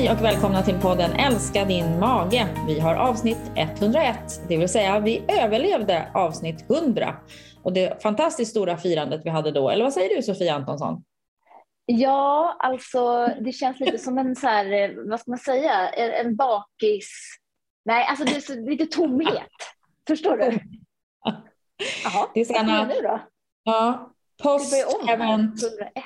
Hej och välkomna till podden Älska din mage. Vi har avsnitt 101, det vill säga vi överlevde avsnitt 100 och det fantastiskt stora firandet vi hade då. Eller vad säger du Sofia Antonsson? Ja, alltså det känns lite som en så här, eh, vad ska man säga, en, bakis. Nej, alltså det är så, lite tomhet. Förstår du? Jaha, det är såna, nu då? Ja, Post-event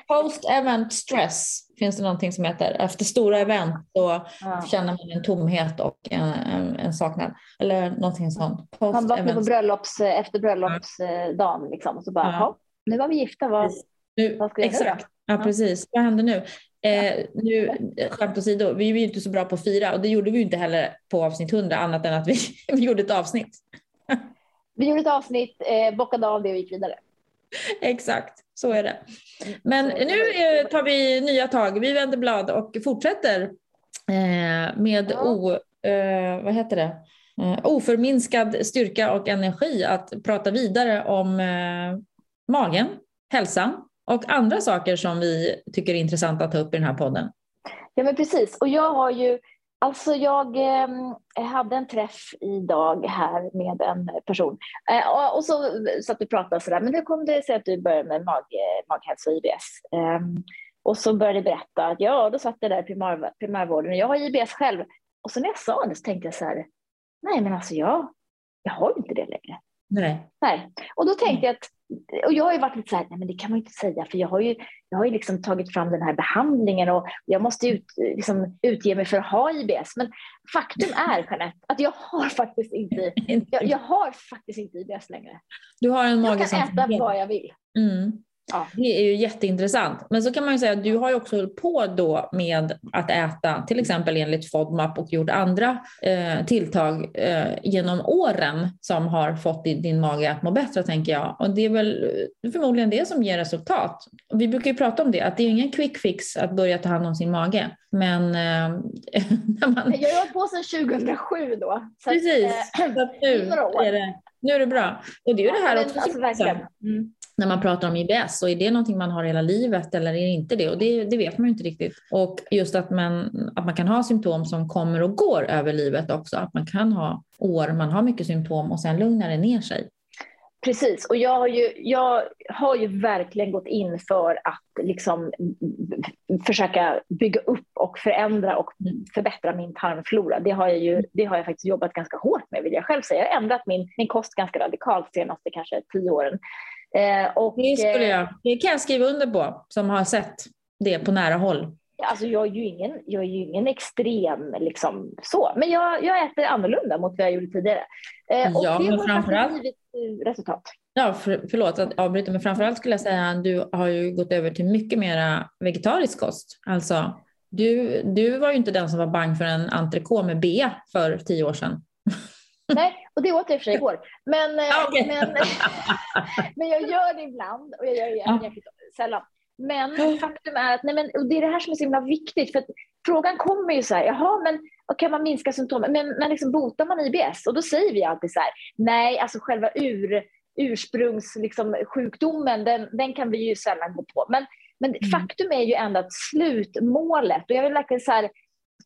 post stress finns det någonting som heter. Efter stora event så ja. känner man en tomhet och en, en, en saknad. Eller någonting sånt. Post man vaknar på bröllops, efter bröllopsdagen liksom, och så bara, ja. nu var vi gifta, vad, nu, vad ska vi exakt. göra? Ja, precis. Vad händer nu? Eh, nu, skämt åsido, vi är ju inte så bra på att fira och det gjorde vi inte heller på avsnitt 100 annat än att vi, vi gjorde ett avsnitt. vi gjorde ett avsnitt, eh, bockade av det och gick vidare. Exakt, så är det. Men nu eh, tar vi nya tag. Vi vänder blad och fortsätter eh, med o, eh, vad heter det? oförminskad styrka och energi att prata vidare om magen, hälsan och andra saker som vi tycker är intressanta att ta upp i den här podden. Ja men precis och jag har ju Alltså jag eh, hade en träff idag här med en person eh, och, så satt vi och pratade sådär, men hur kom det sig att du började med mag, maghälsa och IBS? Eh, och så började jag berätta att ja, då satt jag där i primär, primärvården och jag har IBS själv. Och så när jag sa det så tänkte jag så här, nej men alltså jag, jag har ju inte det längre. Nej. nej. Och då tänkte jag att och jag har ju varit lite så här, nej men det kan man inte säga för jag har ju, jag har ju liksom tagit fram den här behandlingen och jag måste ut, liksom, utge mig för att ha IBS. Men faktum är Jeanette att jag har faktiskt inte, jag, jag har faktiskt inte IBS längre. Du har en mage jag kan äta vad jag vill. Mm. Ja. Det är ju jätteintressant. Men så kan man ju säga att du har ju också hållit på då med att äta, till exempel enligt FODMAP och gjort andra eh, tilltag eh, genom åren som har fått din, mage att må bättre tänker jag. Och det är väl förmodligen det som ger resultat. Vi brukar ju prata om det, att det är ingen quick fix att börja ta hand om sin mage. Men eh, man... Jag har hållit på sedan 2007 då. Så Precis, att, äh, så nu, är det, nu är det bra. Och det är ju det här också. Alltså, mm när man pratar om IBS och är det någonting man har hela livet eller är det inte det? Och det, det vet man ju inte riktigt. Och just att man, att man kan ha symptom som kommer och går över livet också. Att man kan ha år man har mycket symptom och sen lugnar det ner sig. Precis, och jag har, ju, jag har ju verkligen gått in för att liksom försöka bygga upp och förändra och förbättra min tarmflora. Det har jag, ju, det har jag faktiskt jobbat ganska hårt med vill jag själv säga. Jag har ändrat min, min kost ganska radikalt de senaste kanske tio åren. Eh, och, det, skulle jag, det kan jag skriva under på, som har sett det på nära håll. Alltså jag är ju ingen, jag är ingen extrem liksom så, men jag, jag äter annorlunda mot vad jag gjorde tidigare. Eh, och ja, det har framförallt, givit eh, resultat. Ja, för, förlåt att avbryta, men framförallt skulle jag säga att du har ju gått över till mycket mera vegetarisk kost. Alltså, du, du var ju inte den som var bang för en entrecote med B för tio år sedan. Nej, och det åt jag i för sig igår. Men, eh, okay. men, men jag gör det ibland och jag gör det jäkligt sällan. Men faktum är att nej men, och det är det här som är så himla viktigt. För frågan kommer ju så här, jaha, men kan man minska symptomen? Men, men liksom, botar man IBS? Och då säger vi alltid så här, nej, alltså själva ur, ursprungssjukdomen, liksom, den, den kan vi ju sällan gå på. Men, men mm. faktum är ju ändå att slutmålet, och jag vill verkligen så här,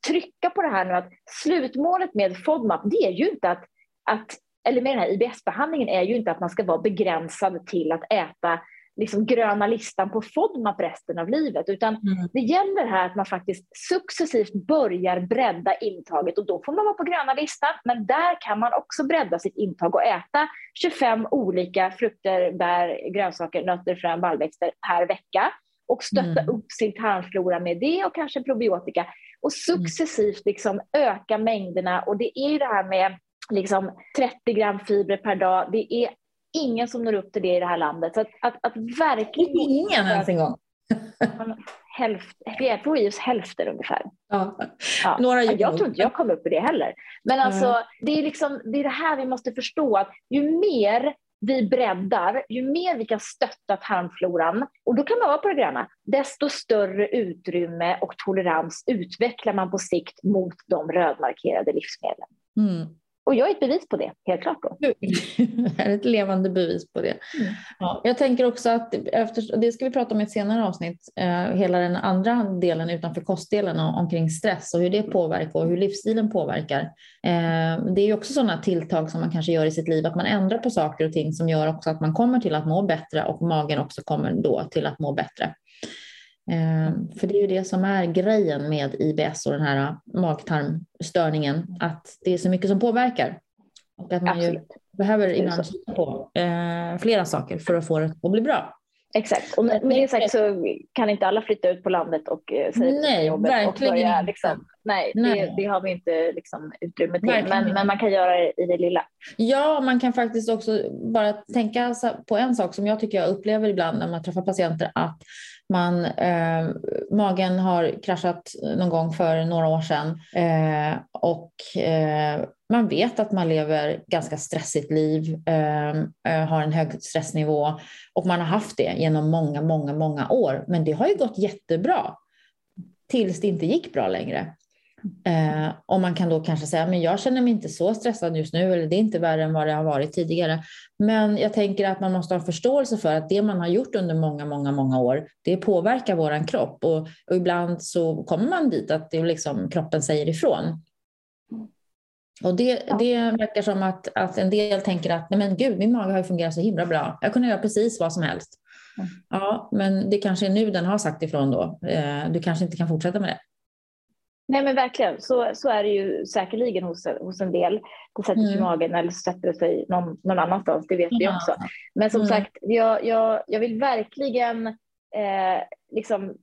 trycka på det här nu att slutmålet med FODMAP, det är ju inte att, att eller med den här IBS-behandlingen är ju inte att man ska vara begränsad till att äta liksom gröna listan på FODMAP resten av livet, utan mm. det gäller här att man faktiskt successivt börjar bredda intaget och då får man vara på gröna listan, men där kan man också bredda sitt intag och äta 25 olika frukter, bär, grönsaker, nötter, frön, baljväxter per vecka och stötta mm. upp sin tarmflora med det och kanske probiotika och successivt liksom öka mängderna. Och det är ju det här med liksom 30 gram fibrer per dag. Det är ingen som når upp till det i det här landet. Så att, att, att verkligen... Ingen ens en gång. Hälft, jag får i oss hälften ungefär. Ja. Ja. Några jag tror inte jag kom upp i det heller. Men alltså, mm. det, är liksom, det är det här vi måste förstå, att ju mer vi breddar, ju mer vi kan stötta tarmfloran, och då kan man vara på det gröna, desto större utrymme och tolerans utvecklar man på sikt mot de rödmarkerade livsmedlen. Mm. Och jag är ett bevis på det, helt klart. Då. Du är ett levande bevis på det. Mm. Ja, jag tänker också att, efter, det ska vi prata om i ett senare avsnitt, eh, hela den andra delen utanför kostdelen omkring stress och hur det påverkar och hur livsstilen påverkar. Eh, det är också sådana tilltag som man kanske gör i sitt liv, att man ändrar på saker och ting som gör också att man kommer till att må bättre och magen också kommer då till att må bättre. Ehm, för det är ju det som är grejen med IBS och den här magtarmstörningen, att det är så mycket som påverkar. Och att man ju behöver ibland kika på eh, flera saker för att få det att bli bra. Exakt, och med det sagt så kan inte alla flytta ut på landet och eh, säga nej, jobbet verkligen och börja, liksom, nej, nej. Det, det, har vi inte liksom, utrymme till, men, men, man kan göra det i det lilla. Ja, man kan faktiskt också bara tänka på en sak som jag tycker jag upplever ibland när man träffar patienter, att man, eh, magen har kraschat någon gång för några år sedan eh, och eh, man vet att man lever ganska stressigt liv, ehm, eh, har en hög stressnivå och man har haft det genom många, många, många år. Men det har ju gått jättebra tills det inte gick bra längre. Eh, och man kan då kanske säga, men jag känner mig inte så stressad just nu, eller det är inte värre än vad det har varit tidigare. Men jag tänker att man måste ha förståelse för att det man har gjort under många, många, många år, det påverkar våran kropp. Och, och ibland så kommer man dit att det liksom, kroppen säger ifrån. Och det, ja. det verkar som att, att en del tänker att nej men gud, min mage har fungerat så himla bra. Jag kunde göra precis vad som helst. Mm. Ja, men det kanske är nu den har sagt ifrån då. Eh, du kanske inte kan fortsätta med det. Nej men verkligen, så, så är det ju säkerligen hos, hos en del. Det sätter sig mm. i magen eller sätter sig någon, någon annanstans, det vet vi också. Men som mm. sagt, jag, jag, jag vill verkligen eh, liksom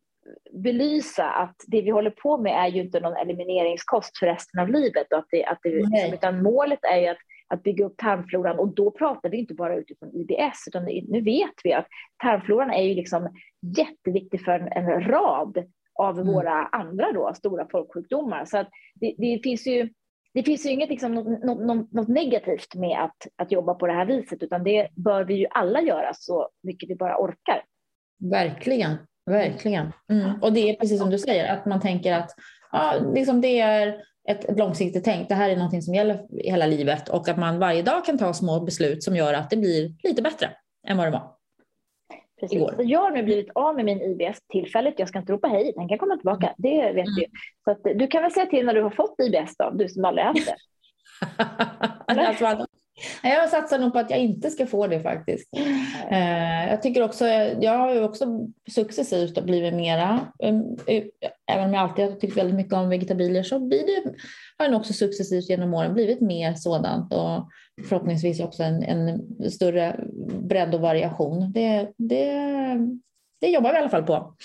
belysa att det vi håller på med är ju inte någon elimineringskost för resten av livet. Och att det, att det, liksom, utan målet är ju att, att bygga upp tarmfloran och då pratar vi inte bara utifrån IBS utan nu vet vi att tarmfloran är ju liksom jätteviktig för en, en rad av mm. våra andra då, stora folksjukdomar. Så att det, det finns ju det finns ju inget liksom, något, något, något, negativt med att, att jobba på det här viset, utan det bör vi ju alla göra så mycket vi bara orkar. Verkligen, verkligen. Mm. Och det är precis som du säger, att man tänker att ja, liksom det är ett, ett långsiktigt tänk. Det här är någonting som gäller hela livet och att man varje dag kan ta små beslut som gör att det blir lite bättre än vad det var. Precis. Igår. Jag har nu blivit av med min IBS tillfälligt. Jag ska inte ropa hej, den kan komma tillbaka. Mm. Det vet mm. du. Så att, du kan väl säga till när du har fått IBS då, du som aldrig haft det. jag satsar nog på att jag inte ska få det faktiskt. Eh, jag tycker också, jag har ju också successivt blivit mera, eh, även om jag alltid har tyckt väldigt mycket om vegetabilier så blir det, har den också successivt genom åren blivit mer sådant och förhoppningsvis också en, en större bredd och variation. Det, det, det jobbar vi i alla fall på.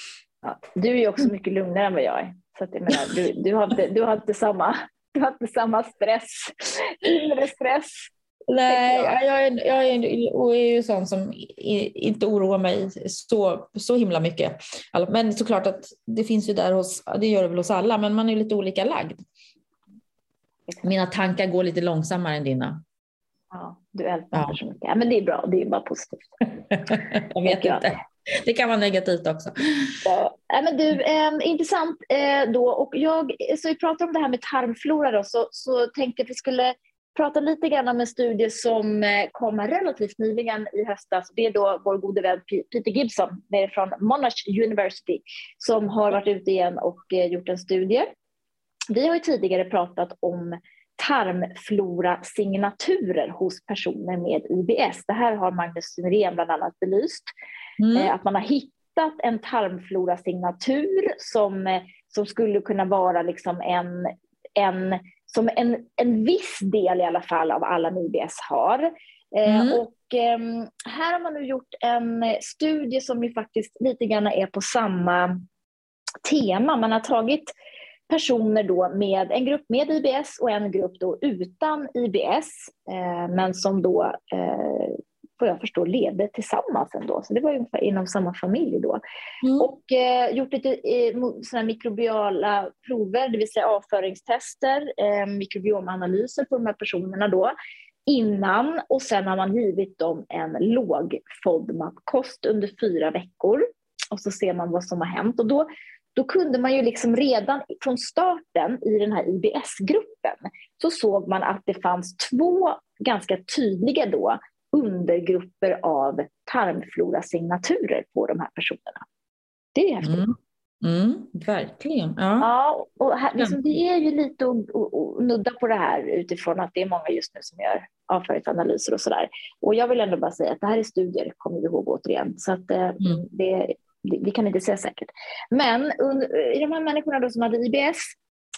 Ja, du är ju också mycket lugnare än vad jag är. Så att jag menar, du, du, har inte, du, har inte samma, du har inte samma stress, inre stress. Nej, jag, jag, är, jag är, är ju sån som inte oroar mig så, så himla mycket. Men såklart att det finns ju där hos, det gör det väl hos alla, men man är lite olika lagd. Mina tankar går lite långsammare än dina. Ja, du älskar ja. så mycket. Ja, men det är bra, det är bara positivt. jag vet inte. Det kan vara negativt också. Ja, men du, eh, intressant eh, då. Och jag, så vi pratar om det här med tarmflora då, så, så tänkte jag att vi skulle prata lite grann om en studie som eh, kom relativt nyligen i höstas. Det är då vår gode vän Peter Gibson från Monash University som har varit ute igen och eh, gjort en studie. Vi har ju tidigare pratat om tarmflora-signaturer hos personer med IBS. Det här har Magnus Synrén bland annat belyst. Mm. Eh, att man har hittat en tarmflora-signatur som, som skulle kunna vara liksom en, en som en, en viss del i alla fall av alla IBS har. Eh, mm. och eh, här har man nu gjort en studie som ju faktiskt lite grann är på samma tema. Man har tagit personer då med en grupp med IBS och en grupp då utan IBS, eh, men som då eh, vad jag förstår levde tillsammans ändå. Så det var ungefär inom samma familj då. Mm. Och eh, gjort lite eh, såna mikrobiala prover, det vill säga avföringstester, eh, mikrobiomanalyser på de här personerna då innan och sen har man givit dem en låg FODMAP-kost under fyra veckor. och så ser man vad som har hänt. Och då, då kunde man ju liksom redan från starten i den här IBS-gruppen så såg man att det fanns två ganska tydliga då undergrupper av tarmflorasignaturer på de här personerna. Det är häftigt. Mm. Mm, verkligen. Ja, ja och här, liksom, vi är ju lite och, och, och, nudda på det här utifrån att det är många just nu som gör avföringsanalyser och sådär. Och jag vill ändå bara säga att det här är studier, kommer vi ihåg återigen. Så att eh, mm. det, vi kan inte säga säkert. Men i de här människorna då som hade IBS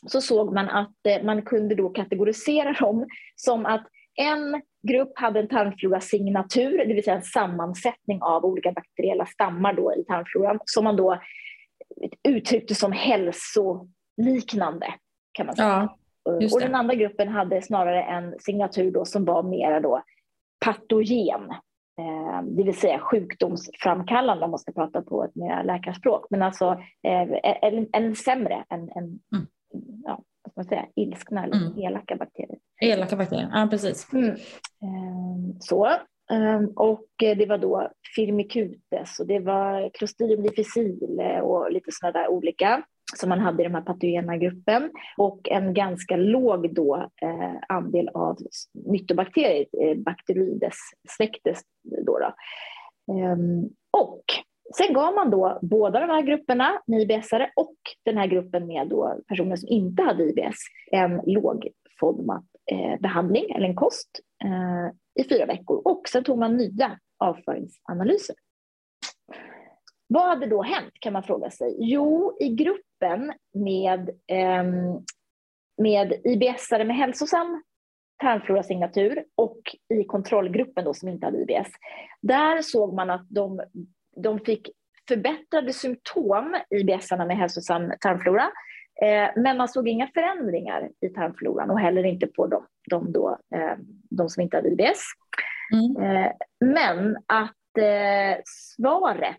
så såg man att eh, man kunde då kategorisera dem som att en grupp hade en tarmflora-signatur, det vill säga en sammansättning av olika bakteriella stammar då i tarmfloran som man då uttryckte som hälsoliknande kan man säga. Ja, och den andra gruppen hade snarare en signatur då som var mera då patogen, eh, det vill säga sjukdomsframkallande om man ska prata på ett mer läkarspråk, men alltså eh, en, en sämre, en, en mm. ja, ska man säga, ilskna eller mm. elaka bakterier. Elaka bakterier, ja precis. Mm. Eh, så. Um, och det var då firmicutes och det var Clostridium difficile och lite sådana där olika som man hade i den här patogena gruppen och en ganska låg då, eh, andel av nyttobakterier, eh, Bacteroides släktes. Då, då. Um, och sen gav man då båda de här grupperna med IBS-are och den här gruppen med då personer som inte hade IBS en låg FODMAP-behandling eh, eller en kost eh, i fyra veckor och sen tog man nya avföringsanalyser. Vad hade då hänt kan man fråga sig? Jo, i gruppen med, eh, med IBS-are med hälsosam tarmflorasignatur och i kontrollgruppen då som inte hade IBS, där såg man att de, de fick förbättrade symptom, IBS-arna med hälsosam tarmflora, eh, men man såg inga förändringar i tarmfloran och heller inte på de, de, då, eh, de som inte hade IBS. Mm. Eh, men att svaret,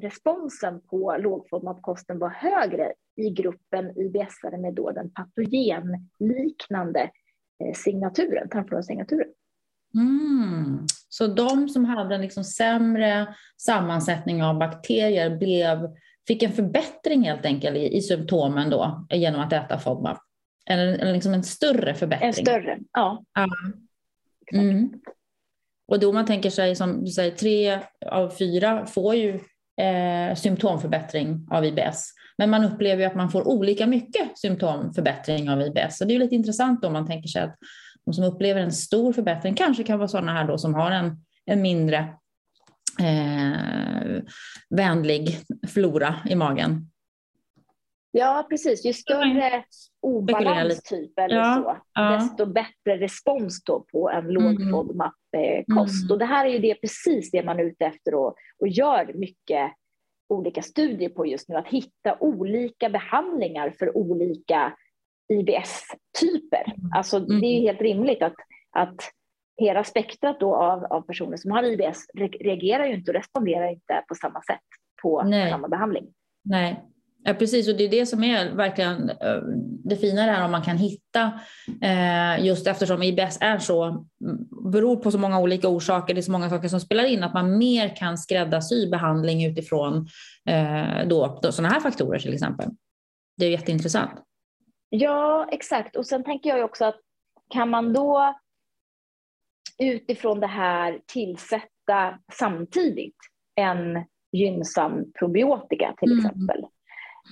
responsen på lågfodmatkosten var högre i gruppen IBS-are med då den patogenliknande signaturen, tarmflorasignaturen. Mm. Så de som hade en liksom sämre sammansättning av bakterier blev, fick en förbättring helt enkelt i, i symptomen då genom att äta FODMAP? Eller, eller liksom en större förbättring? En större, ja. ja. Mm. Och då man tänker sig som du säger, tre av fyra får ju eh, symptomförbättring av IBS. Men man upplever ju att man får olika mycket symptomförbättring av IBS. Så det är lite intressant om man tänker sig att de som upplever en stor förbättring kanske kan vara sådana här då som har en, en mindre eh, vänlig flora i magen. Ja, precis. Ju större obalans typ eller ja, så, ja. desto bättre respons då på en låg mm. FODMAP-kost. Mm. Och det här är ju det, precis det man är ute efter och, och gör mycket olika studier på just nu, att hitta olika behandlingar för olika IBS-typer. Mm. Alltså, det är mm. helt rimligt att, att hela spektrat då av, av personer som har IBS reagerar ju inte och responderar inte på samma sätt på Nej. samma behandling. Nej, Ja, precis, och det är det som är verkligen eh, det fina där om man kan hitta, eh, just eftersom IBS är så, mm, beror på så många olika orsaker, det är så många saker som spelar in, att man mer kan skräddarsy behandling utifrån eh, då, då, sådana här faktorer till exempel. Det är jätteintressant. Ja, exakt. Och sen tänker jag också att kan man då utifrån det här tillsätta samtidigt en gynnsam probiotika till mm. exempel.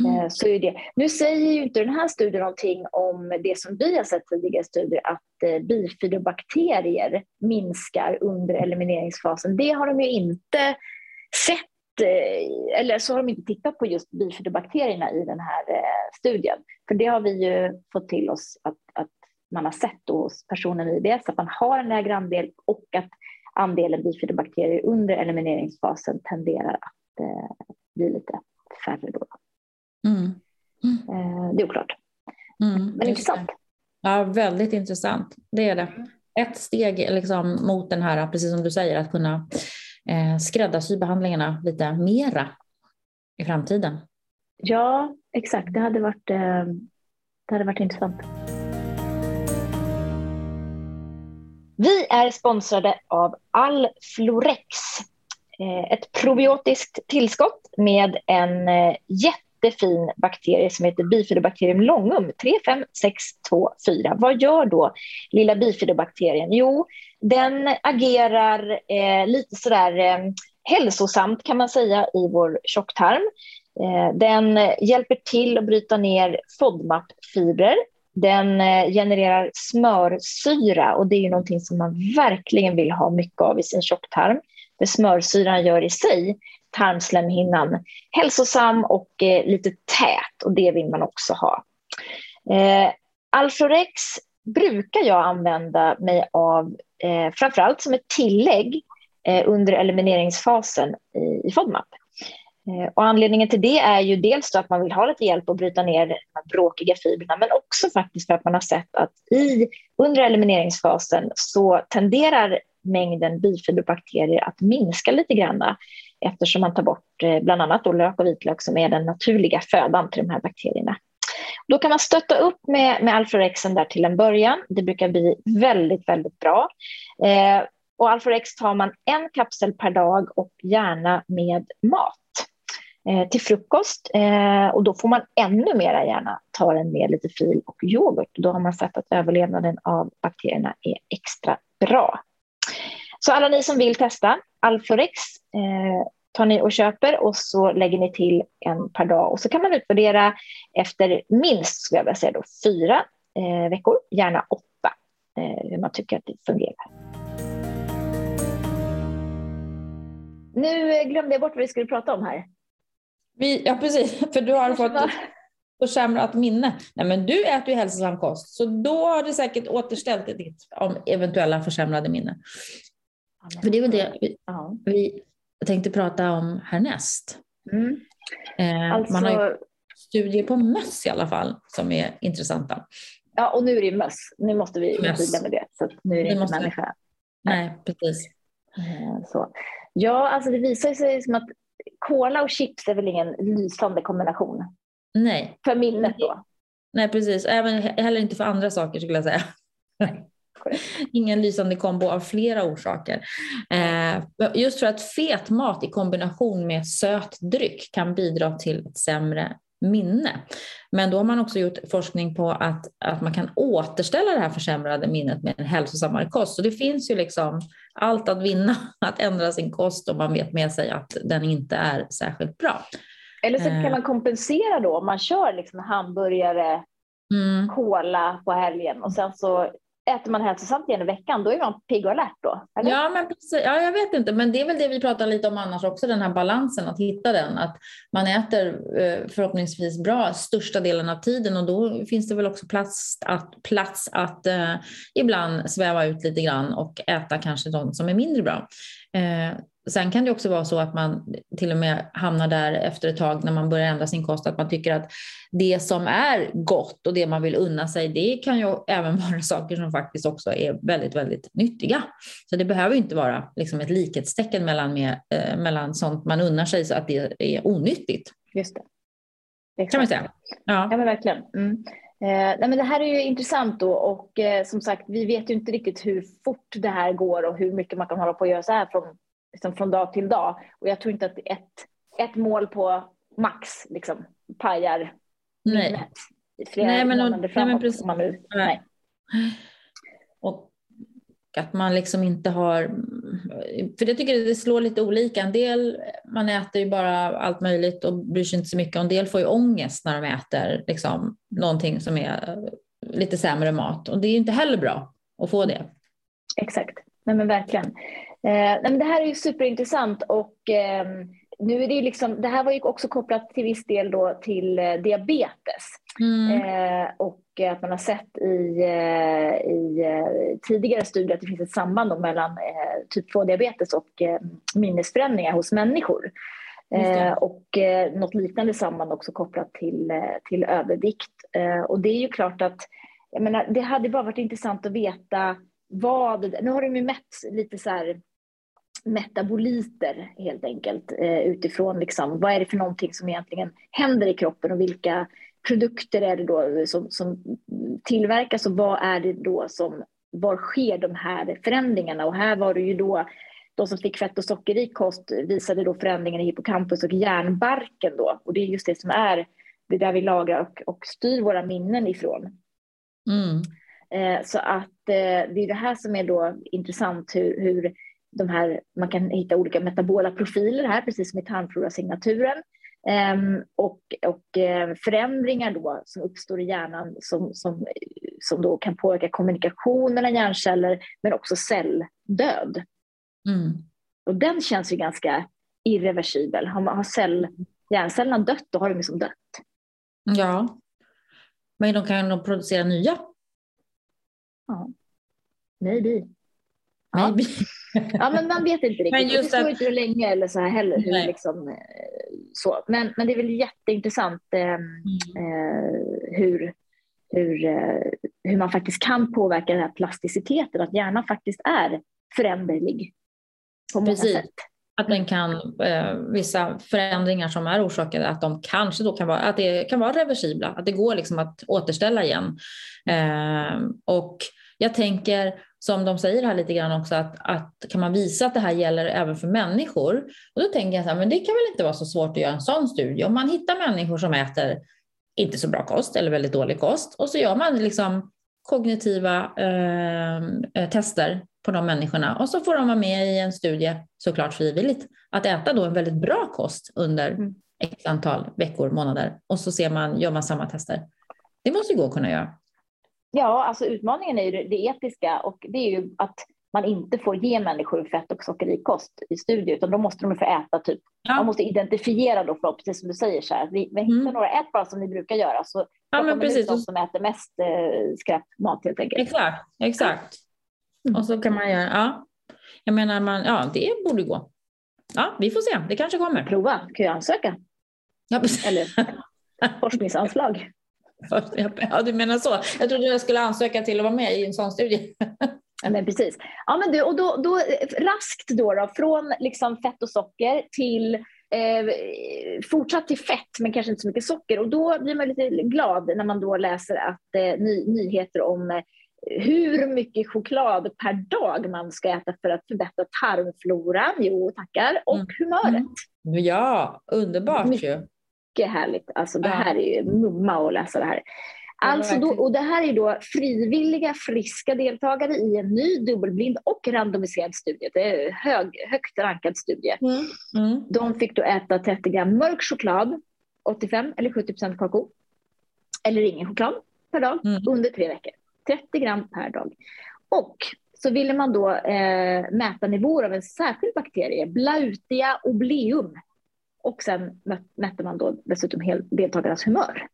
Mm. Eh, så är det. Nu säger ju inte den här studien någonting om det som vi har sett tidigare studier, att eh, bifidobakterier minskar under elimineringsfasen. Det har de ju inte sett, eller så har de inte tittat på just bifidobakterierna i den här studien. För det har vi ju fått till oss att, att man har sett hos personer med IBS, att man har en lägre andel och att andelen bifidobakterier under elimineringsfasen tenderar att eh, bli lite färre. Då. Mm. Mm. Det är oklart. Mm, Men intressant. Ja, väldigt intressant. Det är det. Ett steg liksom mot den här, precis som du säger, att kunna eh, skräddarsy behandlingarna lite mera i framtiden. Ja, exakt. Det hade varit, eh, det hade varit intressant. Vi är sponsrade av Alflorex eh, ett probiotiskt tillskott med en eh, jättefin bakterie som heter bifidobakterium longum 35624. Vad gör då lilla bifidobakterien? Jo, den agerar eh, lite sådär eh, hälsosamt kan man säga i vår tjocktarm. Eh, den hjälper till att bryta ner FODMAP-fibrer. Den eh, genererar smörsyra och det är ju någonting som man verkligen vill ha mycket av i sin tjocktarm. Det smörsyran gör i sig tarmslemhinnan hälsosam och eh, lite tät och det vill man också ha. Eh, Alflorex brukar jag använda mig av eh, framförallt som ett tillägg eh, under elimineringsfasen i, i FODMAP. Eh, och anledningen till det är ju dels att man vill ha lite hjälp att bryta ner de bråkiga fibrerna men också faktiskt för att man har sett att i, under elimineringsfasen så tenderar mängden bifiberbakterier att minska lite grann eftersom man tar bort eh, bland annat då lök och vitlök som är den naturliga födan till de här bakterierna. Då kan man stötta upp med, med Alforexen där till en början. Det brukar bli väldigt, väldigt bra. Eh, och Alforex tar man en kapsel per dag och gärna med mat eh, till frukost. Eh, och då får man ännu mer gärna ta den med lite fil och yoghurt. Då har man sett att överlevnaden av bakterierna är extra bra. Så alla ni som vill testa Alforex eh, tar ni och köper och så lägger ni till en per dag och så kan man utvärdera efter minst jag vilja säga då, fyra eh, veckor, gärna åtta, eh, hur man tycker att det fungerar. Nu glömde jag bort vad vi skulle prata om här. Vi, ja, precis, för du har fått försämrat minne. Nej, men du äter ju hälsosam kost, så då har det säkert återställt ditt om eventuella försämrade minne. För det är väl det vi, ja. vi tänkte prata om härnäst. Mm. Eh, alltså, man har ju studier på möss i alla fall som är intressanta. Ja, och nu är det möss. Nu måste vi tydliga med det. Så nu är det, inte människa. Nej, precis. Eh, så. Ja, alltså det visar sig som att cola och chips är väl ingen lysande kombination. Nej. För minnet då. Nej, precis. Även heller inte för andra saker skulle jag säga. Nej. Ingen lysande kombo av flera orsaker. Eh, just för att fet mat i kombination med söt dryck kan bidra till ett sämre minne. Men då har man också gjort forskning på att, att man kan återställa det här försämrade minnet med en hälsosammare kost. Så det finns ju liksom allt att vinna att ändra sin kost om man vet med sig att den inte är särskilt bra. Eller så kan eh. man kompensera då om man kör liksom hamburgare, mm. cola på helgen och sen så äter man hälsosamt igen i veckan, då är man pigg och alert då? Eller? Ja, men precis. Ja, jag vet inte, men det är väl det vi pratar lite om annars också, den här balansen, att hitta den. Att man äter eh, förhoppningsvis bra största delen av tiden och då finns det väl också plats att, plats att eh, ibland sväva ut lite grann och äta kanske de som är mindre bra. Eh, Sen kan det också vara så att man till och med hamnar där efter ett tag när man börjar ändra sin kost, att man tycker att det som är gott och det man vill unna sig, det kan ju även vara saker som faktiskt också är väldigt, väldigt nyttiga. Så det behöver inte vara liksom ett likhetstecken mellan, med, eh, mellan sånt man unnar sig så att det är onyttigt. Just det. Exakt. Kan man säga. Ja, ja men verkligen. Mm. Eh, nej, men det här är ju intressant då och eh, som sagt, vi vet ju inte riktigt hur fort det här går och hur mycket man kan hålla på att göra så här från liksom från dag till dag. Och jag tror inte att ett, ett mål på max liksom, pajar nej. flera nej, men, månader framåt. Nej, men precis. Man nu, nej. Och att man liksom inte har... För jag tycker det slår lite olika. En del man äter ju bara allt möjligt och bryr sig inte så mycket. En del får ju ångest när de äter liksom, någonting som är lite sämre mat. Och det är ju inte heller bra att få det. Exakt. Nej men verkligen. Eh, men det här är ju superintressant och eh, nu är det ju liksom, det här var ju också kopplat till viss del då till eh, diabetes. Mm. Eh, och att man har sett i, eh, i eh, tidigare studier att det finns ett samband mellan typ 2-diabetes och minnesförändringar hos människor. och något liknande samband också kopplat till, till övervikt. och det är ju klart att jag menar, det hade bara varit intressant att veta vad, nu har de ju mätt lite så här metaboliter helt enkelt eh, utifrån liksom, vad är det för någonting som egentligen händer i kroppen och vilka produkter är det då som, som tillverkas och vad är det då som, var sker de här förändringarna? Och här var det ju då de som fick fett och sockerrik kost visade då förändringar i hippocampus och hjärnbarken då. Och det är just det som är det där vi lagrar och, och styr våra minnen ifrån. Mm. Eh, så att eh, det är det här som är då intressant hur, hur de här, man kan hitta olika metabola profiler här, precis som i tarmflorasignaturen. Um, och, och uh, förändringar då som uppstår i hjärnan som, som, som då kan påverka kommunikation mellan hjärnceller men också celldöd. Mm. Och den känns ju ganska irreversibel. Har, har cell, hjärncellerna dött, då har de liksom dött. Ja, men de kan nog producera nya. Ja, maybe. Ja. ja, men man vet inte riktigt. Men just det står inte hur länge eller så här heller. Hur liksom, eh, så. Men, men det är väl jätteintressant eh, mm. eh, hur, hur, eh, hur man faktiskt kan påverka den här plasticiteten, att hjärnan faktiskt är föränderlig på många Precis. sätt. Att den kan, eh, vissa förändringar som är orsakade, att de kanske då kan vara, att det kan vara reversibla, att det går liksom att återställa igen. Eh, och jag tänker, som de säger här lite grann också, att, att kan man visa att det här gäller även för människor? Och då tänker jag så här, men det kan väl inte vara så svårt att göra en sån studie. Om man hittar människor som äter inte så bra kost eller väldigt dålig kost och så gör man liksom kognitiva eh, eh tester på de människorna och så får de vara med i en studie, såklart frivilligt, att äta då en väldigt bra kost under mm. x antal veckor, månader och så ser man, gör man samma tester. Det måste gå att kunna göra. Ja, alltså utmaningen är ju det etiska och det är ju att man inte får ge människor fett och sockerrik kost i studier, utan då måste de få äta typ, ja. man måste identifiera då, för, precis som du säger, så här, vi, vi hittar mm. några, ät bara som ni brukar göra, så ja, men precis. de som äter mest eh, skräpmat helt enkelt. Exakt, exakt. Mm. Och så kan man göra, ja, jag menar, man, ja, det borde gå. Ja, vi får se, det kanske kommer. Prova, kan jag ansöka? Ja, Eller forskningsanslag. Ja, du menar så. Jag trodde jag skulle ansöka till att vara med i en sån studie. Ja, men precis. Ja, men du, och då, då, raskt då, då från liksom fett och socker till eh, fortsatt till fett, men kanske inte så mycket socker. Och då blir man lite glad när man då läser att eh, ny, nyheter om eh, hur mycket choklad per dag man ska äta för att förbättra tarmfloran, jo tackar, och mm. humöret. Mm. Ja, underbart ju. Mycket härligt. Alltså det här är ju mumma att läsa det här. Alltså då, och det här är då frivilliga, friska deltagare i en ny dubbelblind och randomiserad studie. Det är hög, högt rankad studie. Mm. Mm. De fick då äta 30 gram mörk choklad, 85 eller 70 procent kakao, eller ingen choklad per dag mm. under tre veckor. 30 gram per dag. Och så ville man då eh, mäta nivåer av en särskild bakterie, Blautia obleum. Och sen mätte man då dessutom deltagarnas humör.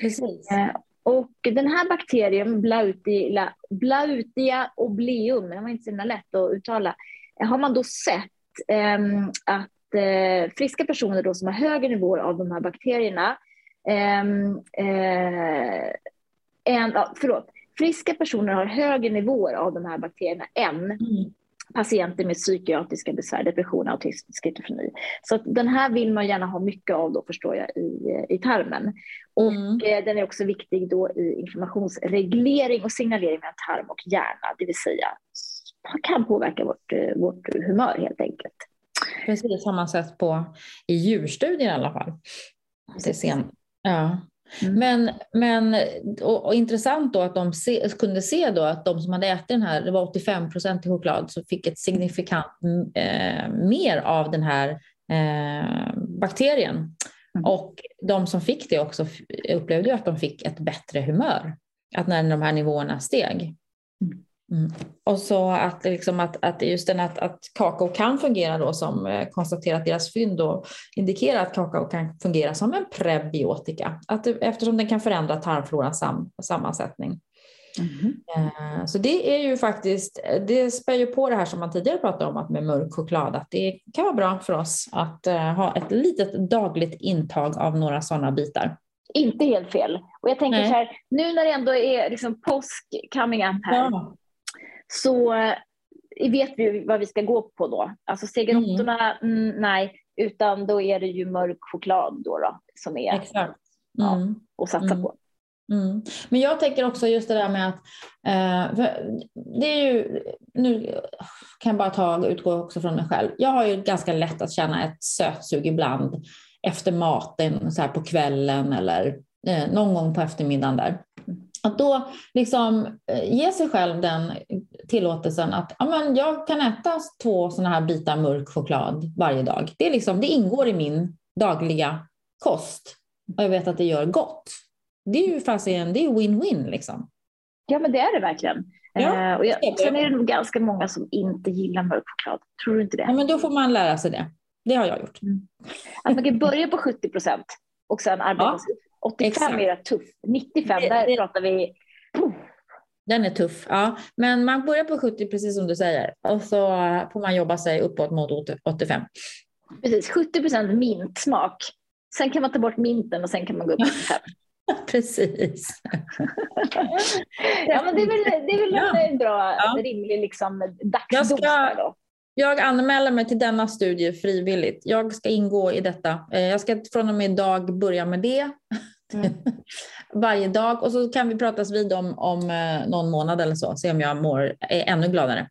Precis. Eh, och den här bakterien, Blautia, Blautia obleum, den var inte så lätt att uttala, har man då sett eh, att eh, friska personer då som har högre nivåer av de här bakterierna ehm, eh, en, förlåt, friska personer har högre nivåer av de här bakterierna än mm. Patienter med psykiatriska besvär, depression, autism, schizofreni. Så den här vill man gärna ha mycket av då förstår jag i, i tarmen. Och mm. Eh, den är också viktig då i informationsreglering och signalering mellan tarm och hjärna, det vill säga kan påverka vårt, eh, vårt humör helt enkelt. Precis, har man sett på i djurstudier i alla fall. Det sen, ja. Mm. Men, men och, och, intressant då att de se, kunde se då att de som hade ätit den här, det var 85 procent i choklad, så fick ett signifikant eh, mer av den här eh, bakterien. Mm. Och de som fick det också upplevde ju att de fick ett bättre humör, att när de här nivåerna steg. Mm. Mm. Och så att, liksom att, att just den att, att kakao kan fungera då som eh, konstaterat deras fynd då indikerar att kakao kan fungera som en prebiotika att, eftersom den kan förändra tarmflorans sam, sammansättning. Mm. Eh, så det är ju faktiskt, det spär ju på det här som man tidigare pratade om att med mörk choklad, att det kan vara bra för oss att uh, ha ett litet dagligt intag av några sådana bitar. Inte helt fel. Och jag tänker Nej. så här, nu när det ändå är liksom påsk coming up här, ja så eh, vet vi vad vi ska gå på då. Alltså segerottorna, mm. mm, nej, utan då är det ju mörk choklad då, då som är Exakt. Mm. Ja, att satsa mm. på. Mm. Men jag tänker också just det där med att eh, det är ju, nu kan jag bara ta, utgå också från mig själv. Jag har ju ganska lätt att känna ett sötsug ibland efter maten så här på kvällen eller eh, någon gång på eftermiddagen där. Att då liksom eh, ge sig själv den tillåtelsen att ja, men jag kan äta två sådana här bitar mörk choklad varje dag. Det, är liksom, det ingår i min dagliga kost och jag vet att det gör gott. Det är ju fasiken, det är win-win liksom. Ja men det är det verkligen. Ja, eh, och jag, sen är det nog ganska många som inte gillar mörk choklad. Tror du inte det? Ja, men då får man lära sig det. Det har jag gjort. Mm. Att man kan börja på 70 procent och sen arbeta ja, sig 85 exakt. är rätt tuff. 95, det, där det, pratar vi... Den är tuff, ja. Men man börjar på 70 precis som du säger och så får man jobba sig uppåt mot 85. Precis, 70 procent mintsmak. Sen kan man ta bort minten och sen kan man gå upp till 85. Precis. ja, men det är väl, det är väl ja. en bra, ja. rimlig liksom, dagsdos. Jag, jag anmäler mig till denna studie frivilligt. Jag ska ingå i detta. Eh, jag ska från och med idag börja med det. Mm. Varje dag och så kan vi pratas vid om, om eh, någon månad eller så, se om jag mår, är ännu gladare.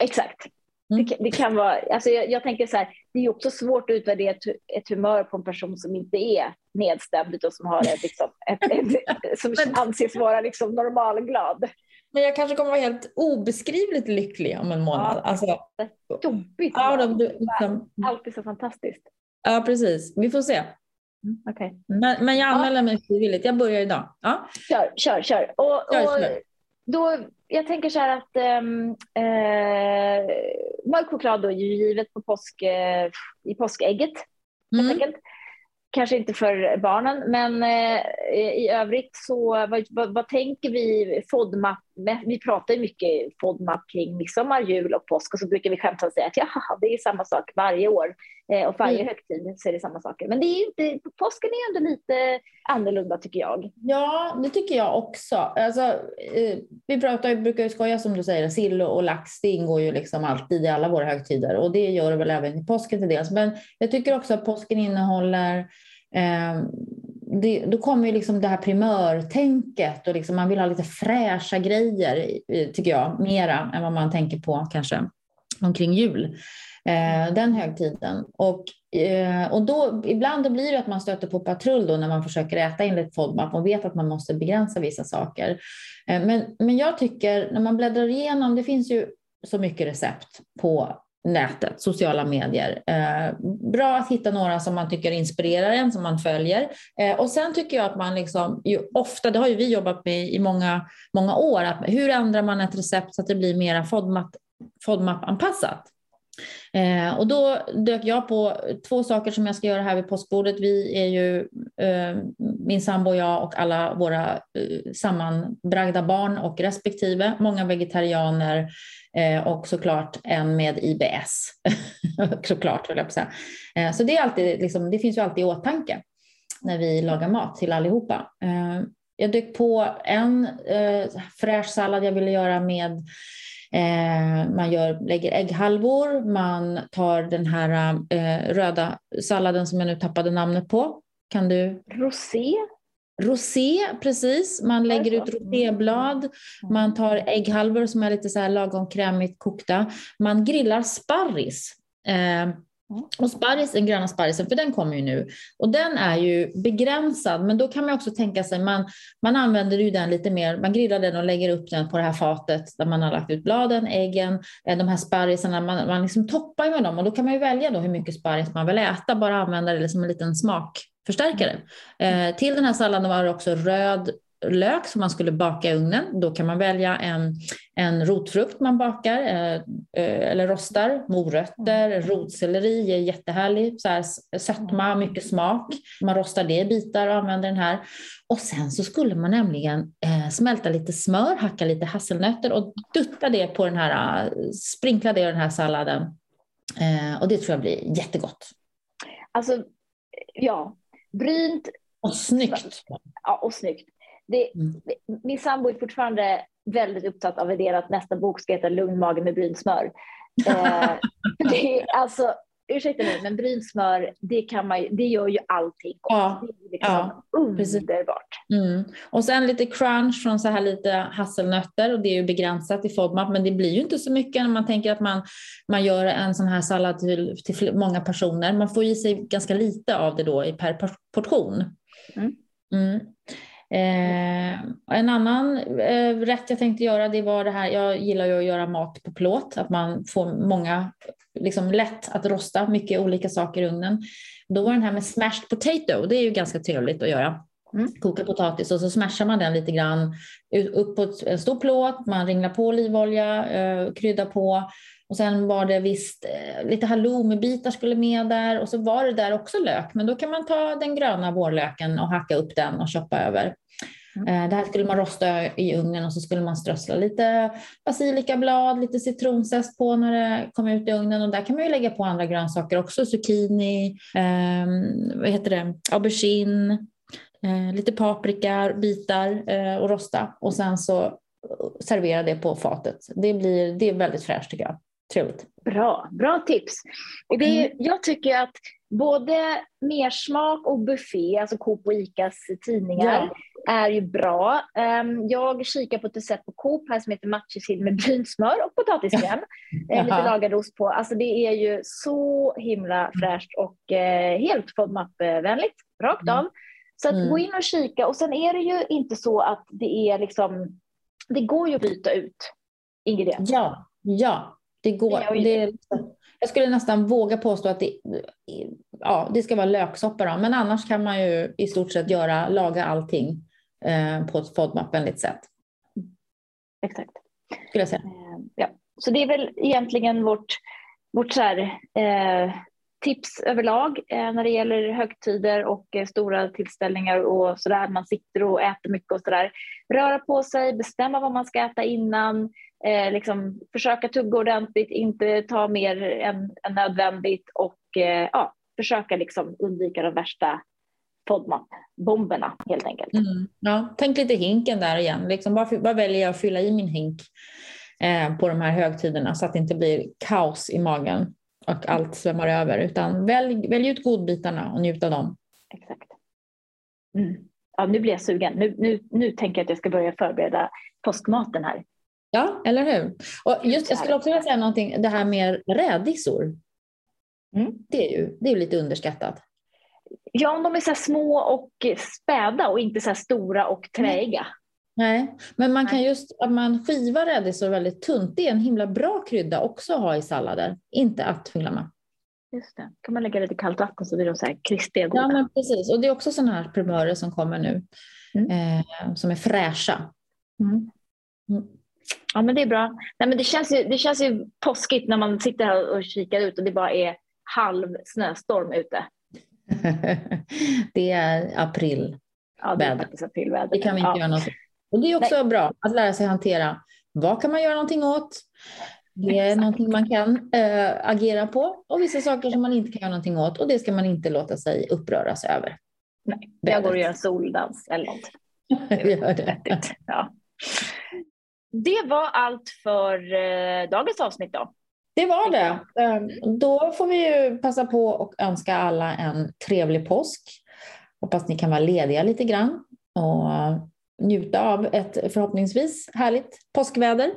Exakt. Mm. Det, det, kan vara, alltså jag, jag, tänker så här, det är också svårt att utvärdera ett, ett, humör på en person som inte är nedstämd utan som, har ett, liksom, ett, ett, som anses vara liksom normalglad. Men jag kanske kommer vara helt obeskrivligt lycklig om en månad. Ja, alltså, jobbigt. Ja, de, liksom, Alltid så fantastiskt. Ja, precis. Vi får se. Mm, okay. men, men jag anmäler ja. mig frivilligt. Jag börjar idag. Ja. Kör, kör, kör. Och, kör, och kör. Då, jag tänker så här att äh, mörk choklad då är ju givet på påsk, äh, i påskägget. Mm. Helt enkelt kanske inte för barnen, men eh, i övrigt så vad, vad, vad, tänker vi FODMAP? Vi pratar ju mycket FODMAP kring midsommar, jul och påsk och så brukar vi skämta och säga att ja, det är samma sak varje år eh, och varje mm. högtid så är det samma saker. Men det är inte, påsken är ändå lite annorlunda tycker jag. Ja, det tycker jag också. Alltså, eh, vi pratar, brukar ju skoja som du säger, sill och lax, det ingår ju liksom alltid i alla våra högtider och det gör det väl även i påsken till dels. Men jag tycker också att påsken innehåller Eh, det, då kommer ju liksom det här primörtänket och liksom man vill ha lite fräscha grejer, tycker jag, mera än vad man tänker på kanske omkring jul, eh, den högtiden. Och, eh, och då, ibland då blir det att man stöter på patrull då när man försöker äta enligt FODMAP och vet att man måste begränsa vissa saker. Eh, men, men jag tycker, när man bläddrar igenom, det finns ju så mycket recept på nätet, sociala medier. Eh, bra att hitta några som man tycker inspirerar en, som man följer. Eh, och sen tycker jag att man liksom, ju ofta, det har ju vi jobbat med i många, många år, att hur ändrar man ett recept så att det blir mera FODMAP-anpassat? Eh, och då dök jag på två saker som jag ska göra här vid postbordet. Vi är ju, eh, min sambo och jag och alla våra eh, sammanbragda barn och respektive, många vegetarianer Eh, och såklart en med IBS. såklart, höll jag på att säga. Eh, så det, är alltid, liksom, det finns ju alltid i åtanke när vi lagar mat till allihopa. Eh, jag dök på en eh, fräsch sallad jag ville göra med eh, man gör, lägger ägghalvor, man tar den här eh, röda salladen som jag nu tappade namnet på. Kan du? Rosé? Rosé, precis. Man lägger ut roséblad, mm. man tar ägghalvor som är lite så här lagom krämigt kokta. Man grillar sparris. Eh, och sparris, den gröna sparrisen, för den kommer ju nu. Och den är ju begränsad, men då kan man också tänka sig, man, man använder ju den lite mer, man grillar den och lägger upp den på det här fatet där man har lagt ut bladen, äggen, eh, de här sparrisarna, man, man liksom toppar med dem och då kan man ju välja då hur mycket sparris man vill äta, bara använda det som en liten smakförstärkare. Eh, till den här salladen var det också röd lök som man skulle baka i ugnen. Då kan man välja en, en rotfrukt man bakar eh, eh eller rostar. Morötter, mm. rotselleri är jättehärlig. Så här, sötma, mm. mycket smak. Man rostar det i bitar och använder den här. Och sen så skulle man nämligen eh, smälta lite smör, hacka lite hasselnötter och dutta det på den här, sprinkla det i den här salladen. Eh, och det tror jag blir jättegott. Alltså, ja, brynt. Och snyggt. Ja, och snyggt. Det, mm. Min sambo är fortfarande väldigt upptatt av idén att nästa bok ska heta Lugn mage med brynsmör. eh, det är, alltså, ursäkta mig, men brynsmör, det, kan man, det gör ju allting. Ja, liksom ja, underbart. Mm. Och sen lite crunch från så här lite hasselnötter och det är ju begränsat i FODMAP men det blir ju inte så mycket när man tänker att man, man gör en sån här sallad till, till många personer. Man får i sig ganska lite av det då per portion. Mm. Mm. Eh, en annan eh, rätt jag tänkte göra det var det här, jag gillar ju att göra mat på plåt, att man får många, liksom lätt att rosta mycket olika saker i ugnen. Då var den här med smashed potato, det är ju ganska trevligt att göra. Mm. Koka potatis och så smashar man den lite grann upp på en stor plåt, man ringlar på olivolja, eh, kryddar på och sen var det visst eh, lite halloumibitar skulle med där och så var det där också lök, men då kan man ta den gröna vårlöken och hacka upp den och choppa över. Mm. Eh, det här skulle man rosta i ugnen och så skulle man strössla lite basilikablad, lite citronzest på när det kom ut i ugnen och där kan man ju lägga på andra grönsaker också, zucchini, eh, vad heter det, aubergine, eh, lite paprika, bitar eh, och rosta och sen så servera det på fatet. Det, blir, det är väldigt fräscht tycker jag. Trevligt. Bra, bra tips. Och det är, mm. Jag tycker att både Mersmak och Buffé, alltså Coop och Icas tidningar, ja. är ju bra. Um, jag kikar på ett recept på Coop här som heter matjessill med brynsmör och potatiskräm. eh, lite lagad ost på. Alltså det är ju så himla mm. fräscht och eh, helt FODMAP-vänligt, rakt mm. av. Så att mm. gå in och kika och sen är det ju inte så att det är liksom, det går ju att byta ut ingredienser. Ja, ja. Det går. Det, jag skulle nästan våga påstå att det, ja, det ska vara löksoppa då, men annars kan man ju i stort sett göra, laga allting eh, på ett FODMAP-vänligt sätt. Exakt. Skulle jag säga. Eh, ja. Så det är väl egentligen vårt, vårt så här, eh, tips överlag eh, när det gäller högtider och eh, stora tillställningar och sådär. Man sitter och äter mycket och sådär. Röra på sig, bestämma vad man ska äta innan, eh, liksom försöka tugga ordentligt, inte ta mer än, än nödvändigt och eh, ja, försöka liksom undvika de värsta FODMAP-bomberna helt enkelt. Mm, ja, tänk lite hinken där igen. Liksom, vad, vad väljer jag att fylla i min hink eh, på de här högtiderna så att det inte blir kaos i magen och allt svämmar över, utan välj, välj ut godbitarna och njut av dem. Exakt. Mm. Ja, nu blir jag sugen. Nu, nu, nu tänker jag att jag ska börja förbereda påskmaten här. Ja, eller hur? Och just, jag skulle också vilja säga någonting, det här med rädisor. Mm. Det är ju det är lite underskattat. Ja, om de är så små och späda och inte så stora och träiga. Nej, men man kan just, att man skivar rädisor väldigt tunt, det är en himla bra krydda också att ha i sallader, inte att glömma. Just det, kan man lägga lite kallt vatten så blir de så här krispiga goda. Ja, men precis. Och det är också sådana här primörer som kommer nu, mm. eh, som är fräscha. Mm. Mm. Ja, men det är bra. Nej, men det, känns ju, det känns ju påskigt när man sitter här och kikar ut och det bara är halv snöstorm ute. det är april. Ja, det är faktiskt aprilväder. Det kan vi inte ja. göra något Och det är också Nej. bra att lära sig hantera. Vad kan man göra någonting åt? Det är Exakt. någonting man kan äh, agera på och vissa saker som man inte kan göra någonting åt och det ska man inte låta sig uppröras över. Nej, jag går och gör en soldans eller något. Gör det. Ja. Det var allt för eh, dagens avsnitt då. Det var det. Ehm, då får vi ju passa på och önska alla en trevlig påsk. Hoppas ni kan vara lediga lite grann och njuta av ett förhoppningsvis härligt påskväder.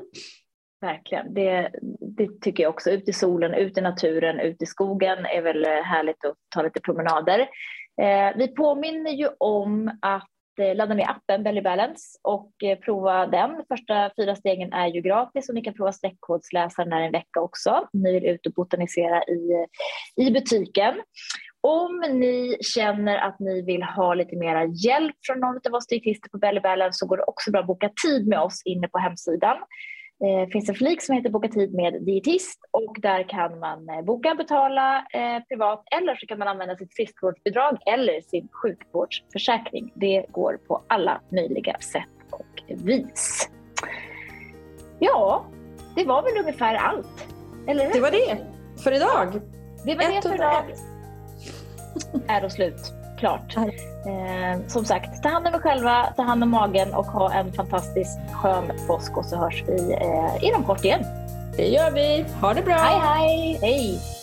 Verkligen, det, det tycker jag också. Ut i solen, ut i naturen, ut i skogen är väl eh, härligt att ta lite promenader. Eh, vi påminner ju om att Eh, ladda ner appen Belly Balance och eh, prova den. Första fyra stegen är ju gratis och ni kan prova streckkodsläsaren där en vecka också om ni vill ut och botanisera i, eh, i butiken. Om ni känner att ni vill ha lite mera hjälp från någon av oss dietister på Belly Balance så går det också bra att boka tid med oss inne på hemsidan. Det eh, finns en flik som heter Boka tid med dietist och där kan man eh, boka, betala eh, privat eller så kan man använda sitt friskvårdsbidrag eller sin sjukvårdsförsäkring. Det går på alla möjliga sätt och vis. Ja, det var väl ungefär allt. Eller Det var det för idag. Det var det för idag. Är och slut klart. Eh, som sagt, ta hand om er själva, ta hand om magen och ha en fantastiskt skön påsk och så hörs vi eh, inom kort igen. Det gör vi. Ha det bra. Hej, hej. Hej.